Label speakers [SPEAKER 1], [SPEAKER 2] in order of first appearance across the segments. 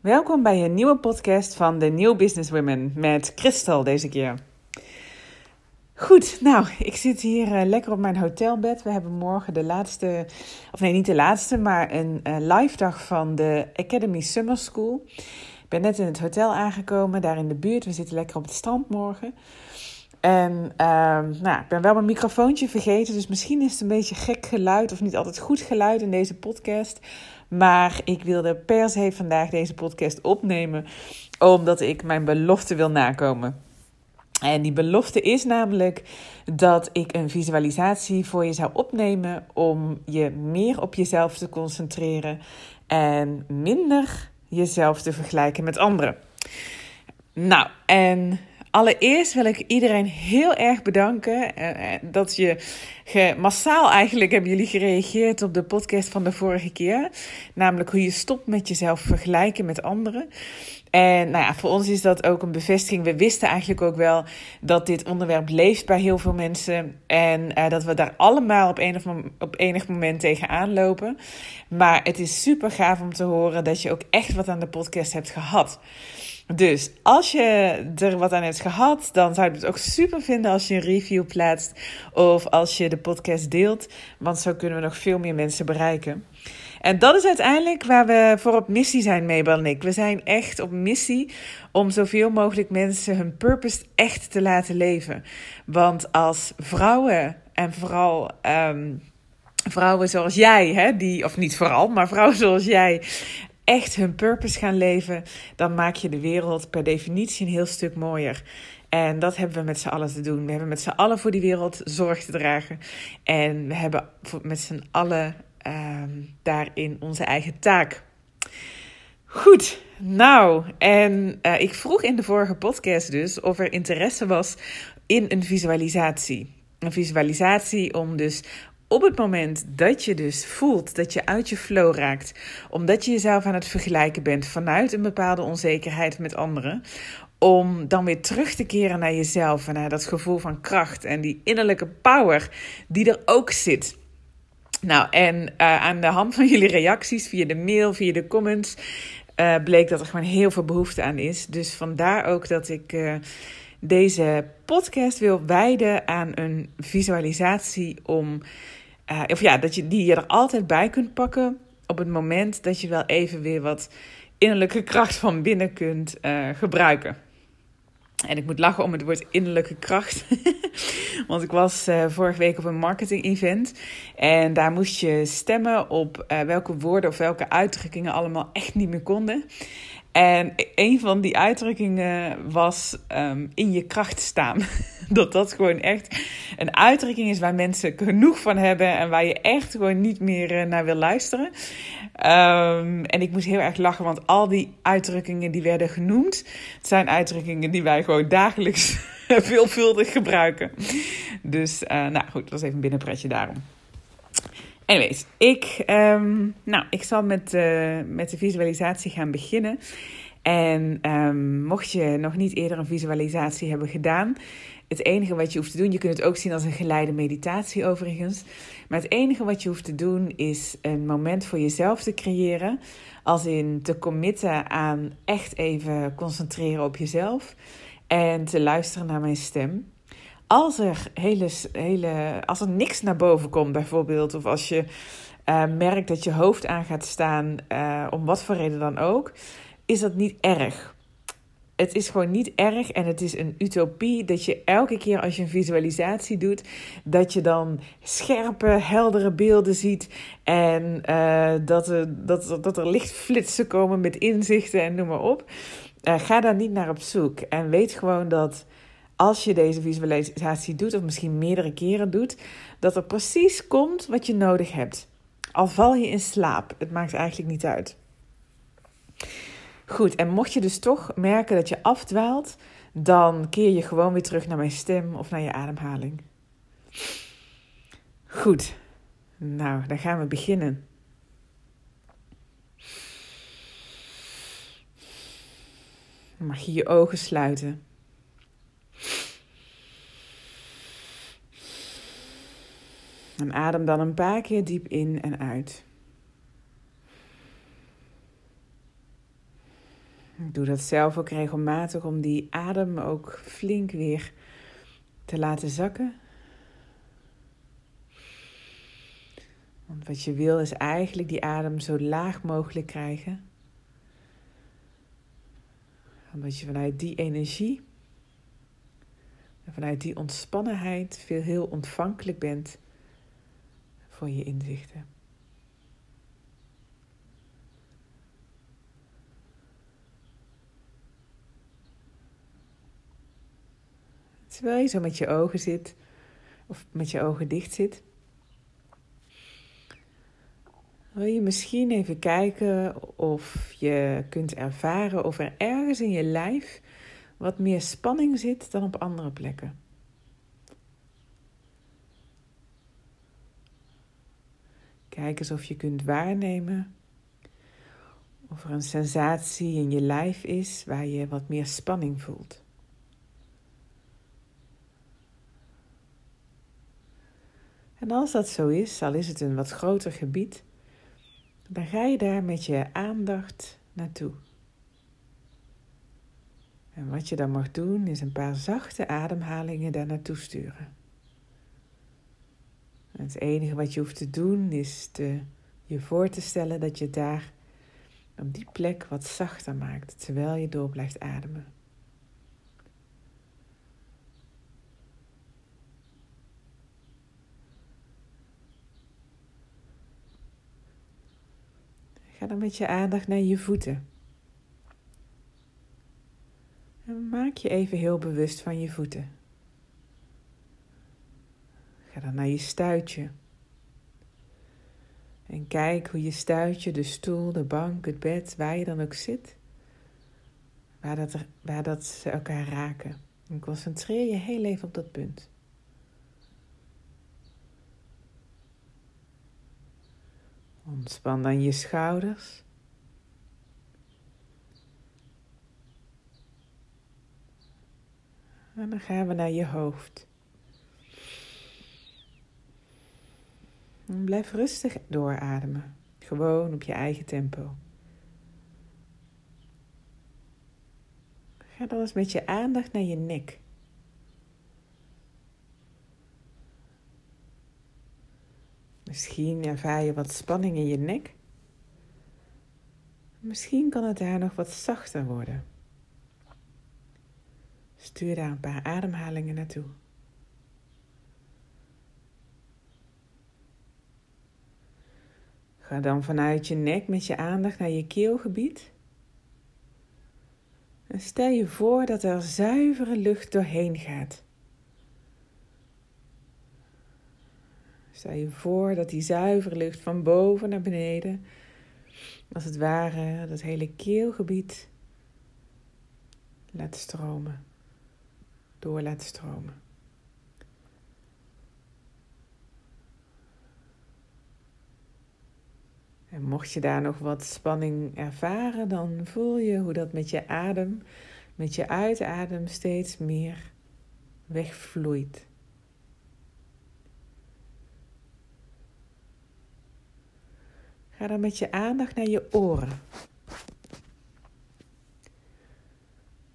[SPEAKER 1] Welkom bij een nieuwe podcast van de New Business Women met Christel deze keer. Goed, nou, ik zit hier uh, lekker op mijn hotelbed. We hebben morgen de laatste, of nee, niet de laatste, maar een uh, live dag van de Academy Summer School. Ik ben net in het hotel aangekomen, daar in de buurt. We zitten lekker op het strand morgen. En uh, nou, ik ben wel mijn microfoontje vergeten, dus misschien is het een beetje gek geluid of niet altijd goed geluid in deze podcast. Maar ik wilde per se vandaag deze podcast opnemen, omdat ik mijn belofte wil nakomen. En die belofte is namelijk dat ik een visualisatie voor je zou opnemen om je meer op jezelf te concentreren en minder jezelf te vergelijken met anderen. Nou, en Allereerst wil ik iedereen heel erg bedanken uh, dat je massaal eigenlijk hebben jullie gereageerd op de podcast van de vorige keer, namelijk hoe je stopt met jezelf vergelijken met anderen. En nou ja, voor ons is dat ook een bevestiging. We wisten eigenlijk ook wel dat dit onderwerp leeft bij heel veel mensen. En uh, dat we daar allemaal op enig, op enig moment tegenaan lopen. Maar het is super gaaf om te horen dat je ook echt wat aan de podcast hebt gehad. Dus als je er wat aan hebt gehad, dan zou ik het ook super vinden als je een review plaatst of als je de podcast deelt, want zo kunnen we nog veel meer mensen bereiken. En dat is uiteindelijk waar we voor op missie zijn, Mabel en ik. We zijn echt op missie om zoveel mogelijk mensen hun purpose echt te laten leven. Want als vrouwen en vooral um, vrouwen zoals jij, hè, die, of niet vooral, maar vrouwen zoals jij, echt hun purpose gaan leven, dan maak je de wereld per definitie een heel stuk mooier. En dat hebben we met z'n allen te doen. We hebben met z'n allen voor die wereld zorg te dragen. En we hebben met z'n allen um, daarin onze eigen taak. Goed, nou, en uh, ik vroeg in de vorige podcast dus of er interesse was in een visualisatie. Een visualisatie om dus op het moment dat je dus voelt dat je uit je flow raakt, omdat je jezelf aan het vergelijken bent vanuit een bepaalde onzekerheid met anderen, om dan weer terug te keren naar jezelf en naar dat gevoel van kracht en die innerlijke power die er ook zit. Nou, en uh, aan de hand van jullie reacties via de mail, via de comments, uh, bleek dat er gewoon heel veel behoefte aan is. Dus vandaar ook dat ik uh, deze podcast wil wijden aan een visualisatie om uh, of ja, dat je die je er altijd bij kunt pakken op het moment dat je wel even weer wat innerlijke kracht van binnen kunt uh, gebruiken. En ik moet lachen om het woord innerlijke kracht. Want ik was uh, vorige week op een marketing event. En daar moest je stemmen op welke woorden of welke uitdrukkingen allemaal echt niet meer konden. En een van die uitdrukkingen was um, in je kracht staan. dat dat gewoon echt een uitdrukking is waar mensen genoeg van hebben en waar je echt gewoon niet meer uh, naar wil luisteren. Um, en ik moest heel erg lachen, want al die uitdrukkingen die werden genoemd, zijn uitdrukkingen die wij gewoon dagelijks veelvuldig gebruiken. Dus, uh, nou goed, dat was even een binnenpretje daarom. Anyways, ik, um, nou, ik zal met, uh, met de visualisatie gaan beginnen. En um, mocht je nog niet eerder een visualisatie hebben gedaan, het enige wat je hoeft te doen, je kunt het ook zien als een geleide meditatie overigens. Maar het enige wat je hoeft te doen is een moment voor jezelf te creëren. Als in te committen aan echt even concentreren op jezelf. En te luisteren naar mijn stem als er, hele, hele, als er niks naar boven komt, bijvoorbeeld, of als je uh, merkt dat je hoofd aan gaat staan, uh, om wat voor reden dan ook, is dat niet erg. Het is gewoon niet erg en het is een utopie dat je elke keer als je een visualisatie doet, dat je dan scherpe, heldere beelden ziet en uh, dat, dat, dat er lichtflitsen komen met inzichten en noem maar op. ga daar niet naar op zoek en weet gewoon dat als je deze visualisatie doet, of misschien meerdere keren doet, dat er precies komt wat je nodig hebt. Al val je in slaap, het maakt eigenlijk niet uit. Goed, en mocht je dus toch merken dat je afdwaalt, dan keer je gewoon weer terug naar mijn stem of naar je ademhaling. Goed, nou, dan gaan we beginnen. Dan mag je je ogen sluiten. En adem dan een paar keer diep in en uit. Ik doe dat zelf ook regelmatig om die adem ook flink weer te laten zakken. Want wat je wil is eigenlijk die adem zo laag mogelijk krijgen. Omdat je vanuit die energie en vanuit die ontspannenheid veel heel ontvankelijk bent voor je inzichten. Terwijl je zo met je ogen zit, of met je ogen dicht zit, wil je misschien even kijken of je kunt ervaren of er ergens in je lijf wat meer spanning zit dan op andere plekken. Kijk eens of je kunt waarnemen of er een sensatie in je lijf is waar je wat meer spanning voelt. En als dat zo is, al is het een wat groter gebied, dan ga je daar met je aandacht naartoe. En wat je dan mag doen, is een paar zachte ademhalingen daar naartoe sturen. Het enige wat je hoeft te doen, is te, je voor te stellen dat je daar op die plek wat zachter maakt, terwijl je door blijft ademen. Ga dan met je aandacht naar je voeten. En maak je even heel bewust van je voeten. Ga dan naar je stuitje. En kijk hoe je stuitje, de stoel, de bank, het bed, waar je dan ook zit, waar dat, waar dat ze elkaar raken. En concentreer je heel even op dat punt. Ontspan dan je schouders. En dan gaan we naar je hoofd. Blijf rustig doorademen. Gewoon op je eigen tempo. Ga dan eens met je aandacht naar je nek. Misschien ervaar je wat spanning in je nek. Misschien kan het daar nog wat zachter worden. Stuur daar een paar ademhalingen naartoe. Ga dan vanuit je nek met je aandacht naar je keelgebied. En stel je voor dat er zuivere lucht doorheen gaat. Stel je voor dat die zuivere lucht van boven naar beneden, als het ware, dat hele keelgebied laat stromen, door laat stromen. En mocht je daar nog wat spanning ervaren, dan voel je hoe dat met je adem, met je uitadem steeds meer wegvloeit. Ga dan met je aandacht naar je oren.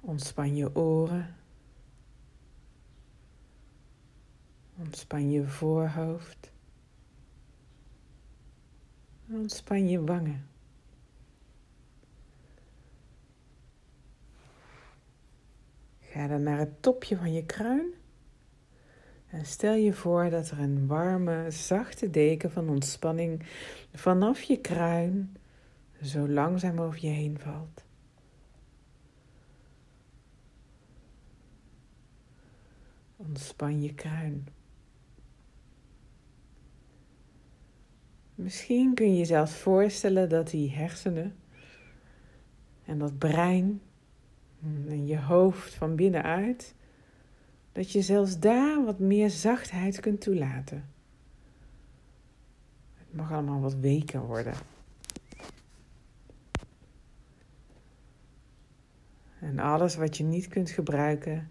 [SPEAKER 1] Ontspan je oren. Ontspan je voorhoofd. Ontspan je wangen. Ga dan naar het topje van je kruin. En stel je voor dat er een warme, zachte deken van ontspanning vanaf je kruin zo langzaam over je heen valt. Ontspan je kruin. Misschien kun je jezelf voorstellen dat die hersenen en dat brein en je hoofd van binnenuit, dat je zelfs daar wat meer zachtheid kunt toelaten. Het mag allemaal wat weker worden. En alles wat je niet kunt gebruiken,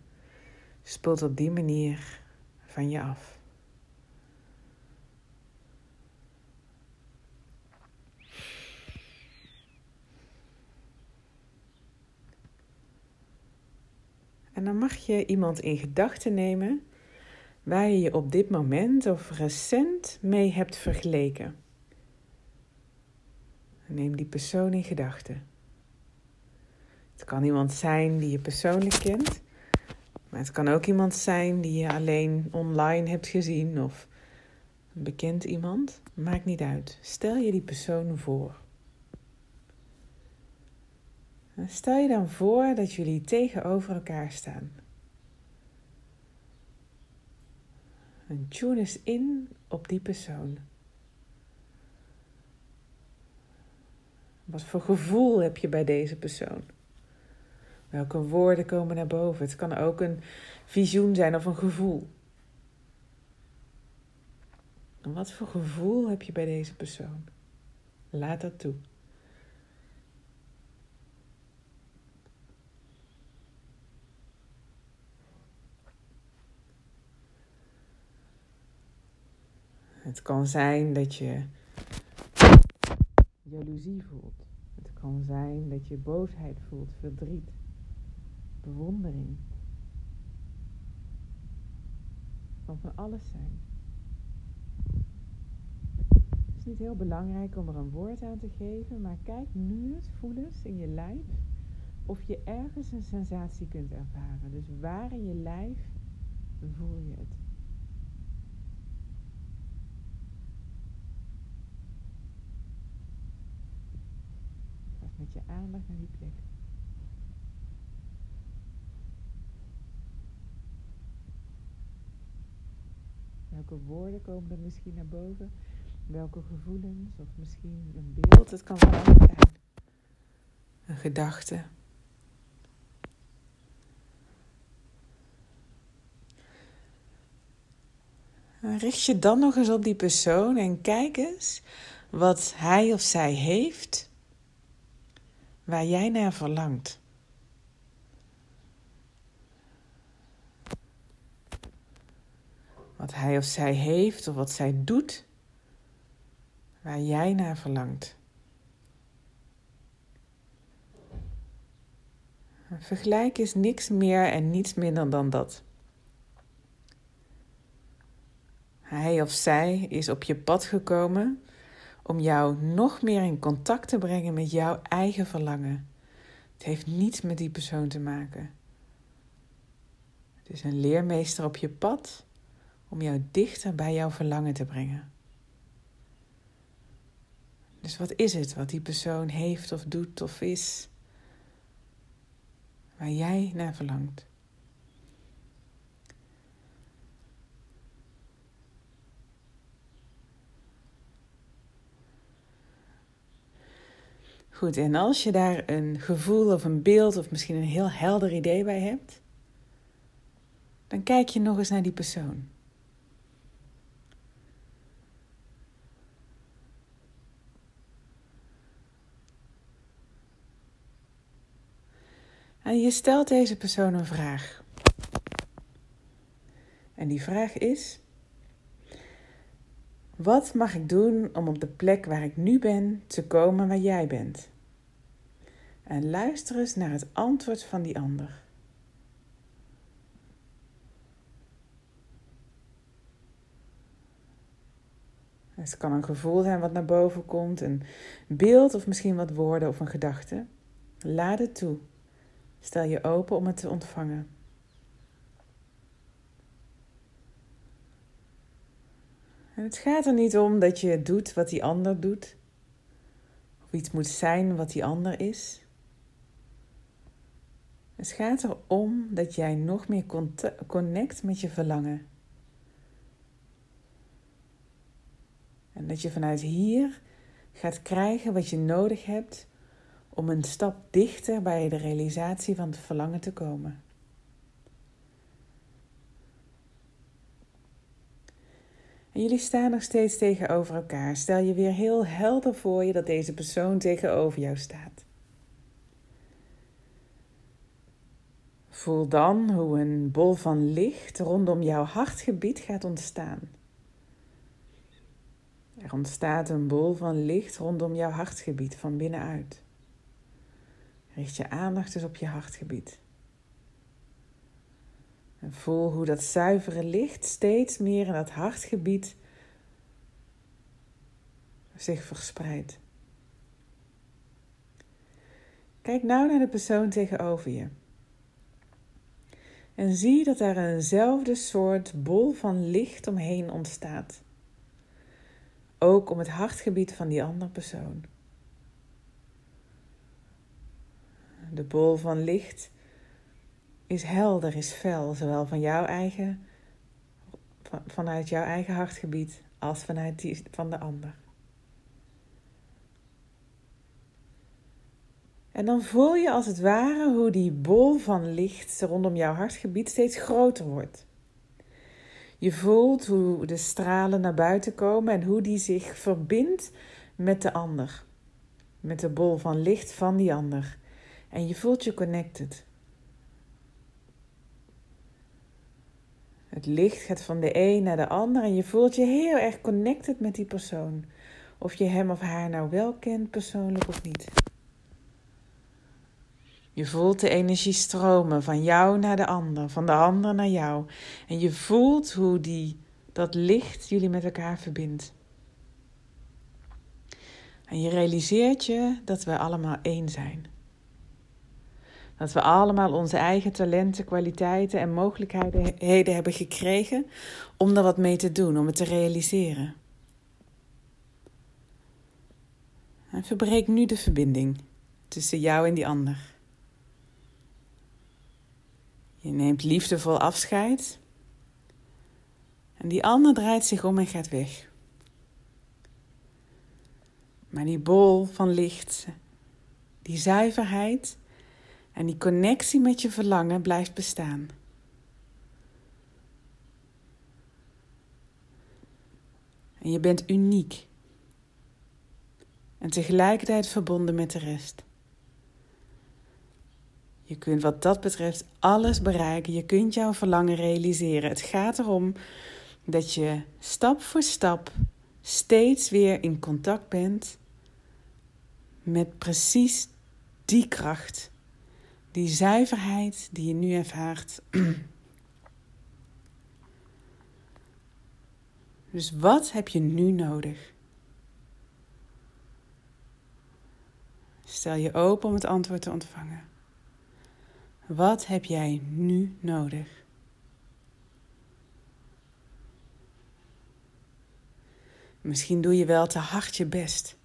[SPEAKER 1] spoelt op die manier van je af. En dan mag je iemand in gedachten nemen waar je je op dit moment of recent mee hebt vergeleken. Neem die persoon in gedachten. Het kan iemand zijn die je persoonlijk kent, maar het kan ook iemand zijn die je alleen online hebt gezien of een bekend iemand. Maakt niet uit. Stel je die persoon voor. Stel je dan voor dat jullie tegenover elkaar staan. En tune eens in op die persoon. Wat voor gevoel heb je bij deze persoon? Welke woorden komen naar boven? Het kan ook een visioen zijn of een gevoel. En wat voor gevoel heb je bij deze persoon? Laat dat toe. Het kan zijn dat je jaloezie voelt. Het kan zijn dat je boosheid voelt, verdriet, bewondering. Het kan van alles zijn. Het is niet heel belangrijk om er een woord aan te geven, maar kijk nu eens, voel eens in je lijf of je ergens een sensatie kunt ervaren. Dus waar in je lijf voel je het? met je aandacht naar die plek. Welke woorden komen er misschien naar boven? Welke gevoelens of misschien een beeld? Het kan van alles zijn. Een gedachte. Richt je dan nog eens op die persoon en kijk eens wat hij of zij heeft waar jij naar verlangt. Wat hij of zij heeft of wat zij doet, waar jij naar verlangt. Vergelijk is niks meer en niets minder dan dat. Hij of zij is op je pad gekomen om jou nog meer in contact te brengen met jouw eigen verlangen. Het heeft niets met die persoon te maken. Het is een leermeester op je pad om jou dichter bij jouw verlangen te brengen. Dus wat is het wat die persoon heeft of doet of is waar jij naar verlangt? Goed, en als je daar een gevoel of een beeld of misschien een heel helder idee bij hebt, dan kijk je nog eens naar die persoon. En je stelt deze persoon een vraag. En die vraag is: Wat mag ik doen om op de plek waar ik nu ben te komen waar jij bent? en luister eens naar het antwoord van die ander. Het kan een gevoel zijn wat naar boven komt, een beeld of misschien wat woorden of een gedachte. Laat het toe. Stel je open om het te ontvangen. En het gaat er niet om dat je doet wat die ander doet, of iets moet zijn wat die ander is. Het gaat erom dat jij nog meer connect met je verlangen. En dat je vanuit hier gaat krijgen wat je nodig hebt om een stap dichter bij de realisatie van het verlangen te komen. En jullie staan nog steeds tegenover elkaar. Stel je weer heel helder voor je dat deze persoon tegenover jou staat. Voel dan hoe een bol van licht rondom jouw hartgebied gaat ontstaan. Er ontstaat een bol van licht rondom jouw hartgebied van binnenuit. Richt je aandacht dus op je hartgebied. En voel hoe dat zuivere licht steeds meer in dat hartgebied zich verspreidt. Kijk nou naar de persoon tegenover je. En zie dat er eenzelfde soort bol van licht omheen ontstaat. Ook om het hartgebied van die andere persoon. De bol van licht is helder, is fel, zowel van jouw eigen, vanuit jouw eigen hartgebied als vanuit die van de ander. En dan voel je als het ware hoe die bol van licht rondom jouw hartgebied steeds groter wordt. Je voelt hoe de stralen naar buiten komen en hoe die zich verbindt met de ander. Met de bol van licht van die ander. En je voelt je connected. Het licht gaat van de een naar de ander en je voelt je heel erg connected met die persoon. Of je hem of haar nou wel kent persoonlijk of niet. Je voelt de energie stromen van jou naar de ander, van de ander naar jou. En je voelt hoe die, dat licht jullie met elkaar verbindt. En je realiseert je dat we allemaal één zijn. Dat we allemaal onze eigen talenten, kwaliteiten en mogelijkheden hebben gekregen om er wat mee te doen, om het te realiseren. En verbreek nu de verbinding tussen jou en die ander. Je neemt liefdevol afscheid. En die ander draait zich om en gaat weg. Maar die bol van licht, die zuiverheid en die connectie met je verlangen blijft bestaan. En je bent uniek. En tegelijkertijd verbonden met de rest. Je kunt wat dat betreft alles bereiken. Je kunt jouw verlangen realiseren. Het gaat erom dat je stap voor stap steeds weer in contact bent met precies die kracht, die zuiverheid die je nu ervaart. Dus wat heb je nu nodig? Stel je open om het antwoord te ontvangen. Wat heb jij nu nodig? Misschien doe je wel te hard je best.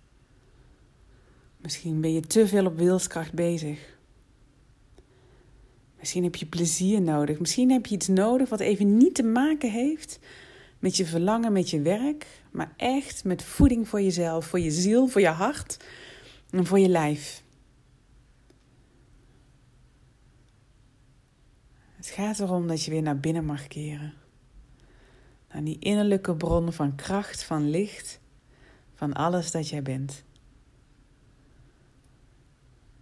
[SPEAKER 1] Misschien ben je te veel op wilskracht bezig. Misschien heb je plezier nodig. Misschien heb je iets nodig wat even niet te maken heeft met je verlangen, met je werk, maar echt met voeding voor jezelf, voor je ziel, voor je hart en voor je lijf. Het gaat erom dat je weer naar binnen mag keren. Naar die innerlijke bron van kracht, van licht, van alles dat jij bent.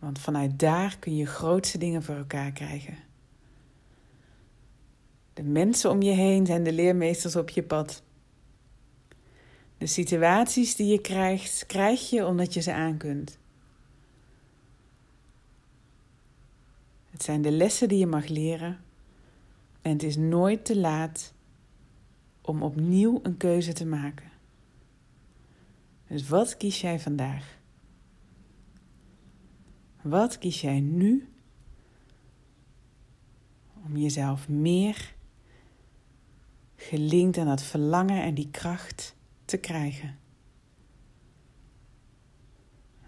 [SPEAKER 1] Want vanuit daar kun je grootste dingen voor elkaar krijgen. De mensen om je heen zijn de leermeesters op je pad. De situaties die je krijgt, krijg je omdat je ze aan kunt. Het zijn de lessen die je mag leren en het is nooit te laat om opnieuw een keuze te maken. Dus wat kies jij vandaag? Wat kies jij nu om jezelf meer gelinkt aan dat verlangen en die kracht te krijgen?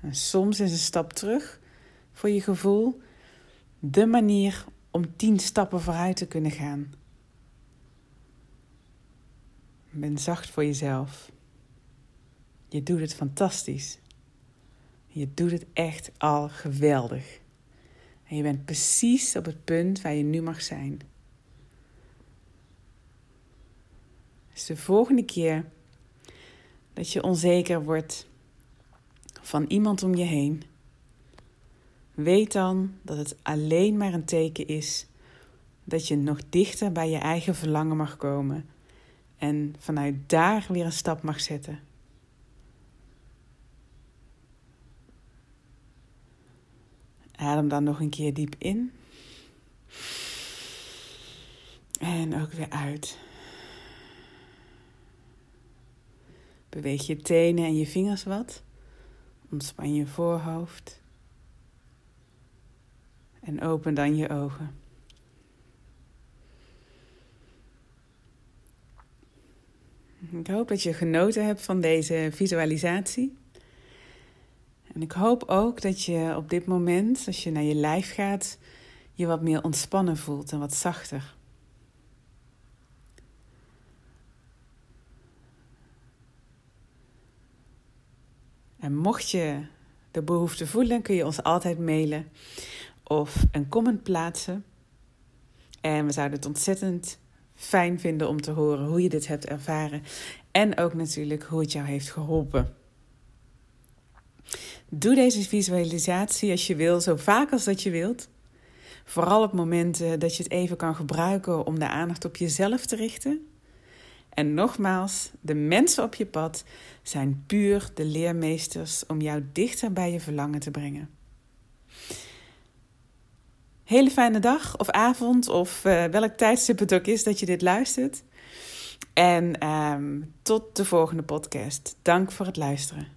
[SPEAKER 1] En soms is een stap terug voor je gevoel de manier om tien stappen vooruit te kunnen gaan. Ben zacht voor jezelf. Je doet het fantastisch. Je doet het echt al geweldig. En je bent precies op het punt waar je nu mag zijn. Dus de volgende keer dat je onzeker wordt van iemand om je heen, Weet dan dat het alleen maar een teken is dat je nog dichter bij je eigen verlangen mag komen en vanuit daar weer een stap mag zetten. Adem dan nog een keer diep in. En ook weer uit. Beweeg je tenen en je vingers wat. Ontspan je voorhoofd. En open dan je ogen. Ik hoop dat je genoten hebt van deze visualisatie. En ik hoop ook dat je op dit moment, als je naar je lijf gaat, je wat meer ontspannen voelt en wat zachter. En mocht je de behoefte voelen, kun je ons altijd mailen of een comment plaatsen. En we zouden het ontzettend fijn vinden om te horen hoe je dit hebt ervaren. En ook natuurlijk hoe het jou heeft geholpen. Doe deze visualisatie als je wil, zo vaak als dat je wilt. Vooral op momenten dat je het even kan gebruiken om de aandacht op jezelf te richten. En nogmaals, de mensen op je pad zijn puur de leermeesters om jou dichter bij je verlangen te brengen. Hele fijne dag of avond of uh, welk tijdstip het ook is dat je dit luistert. En um, tot de volgende podcast. Dank voor het luisteren.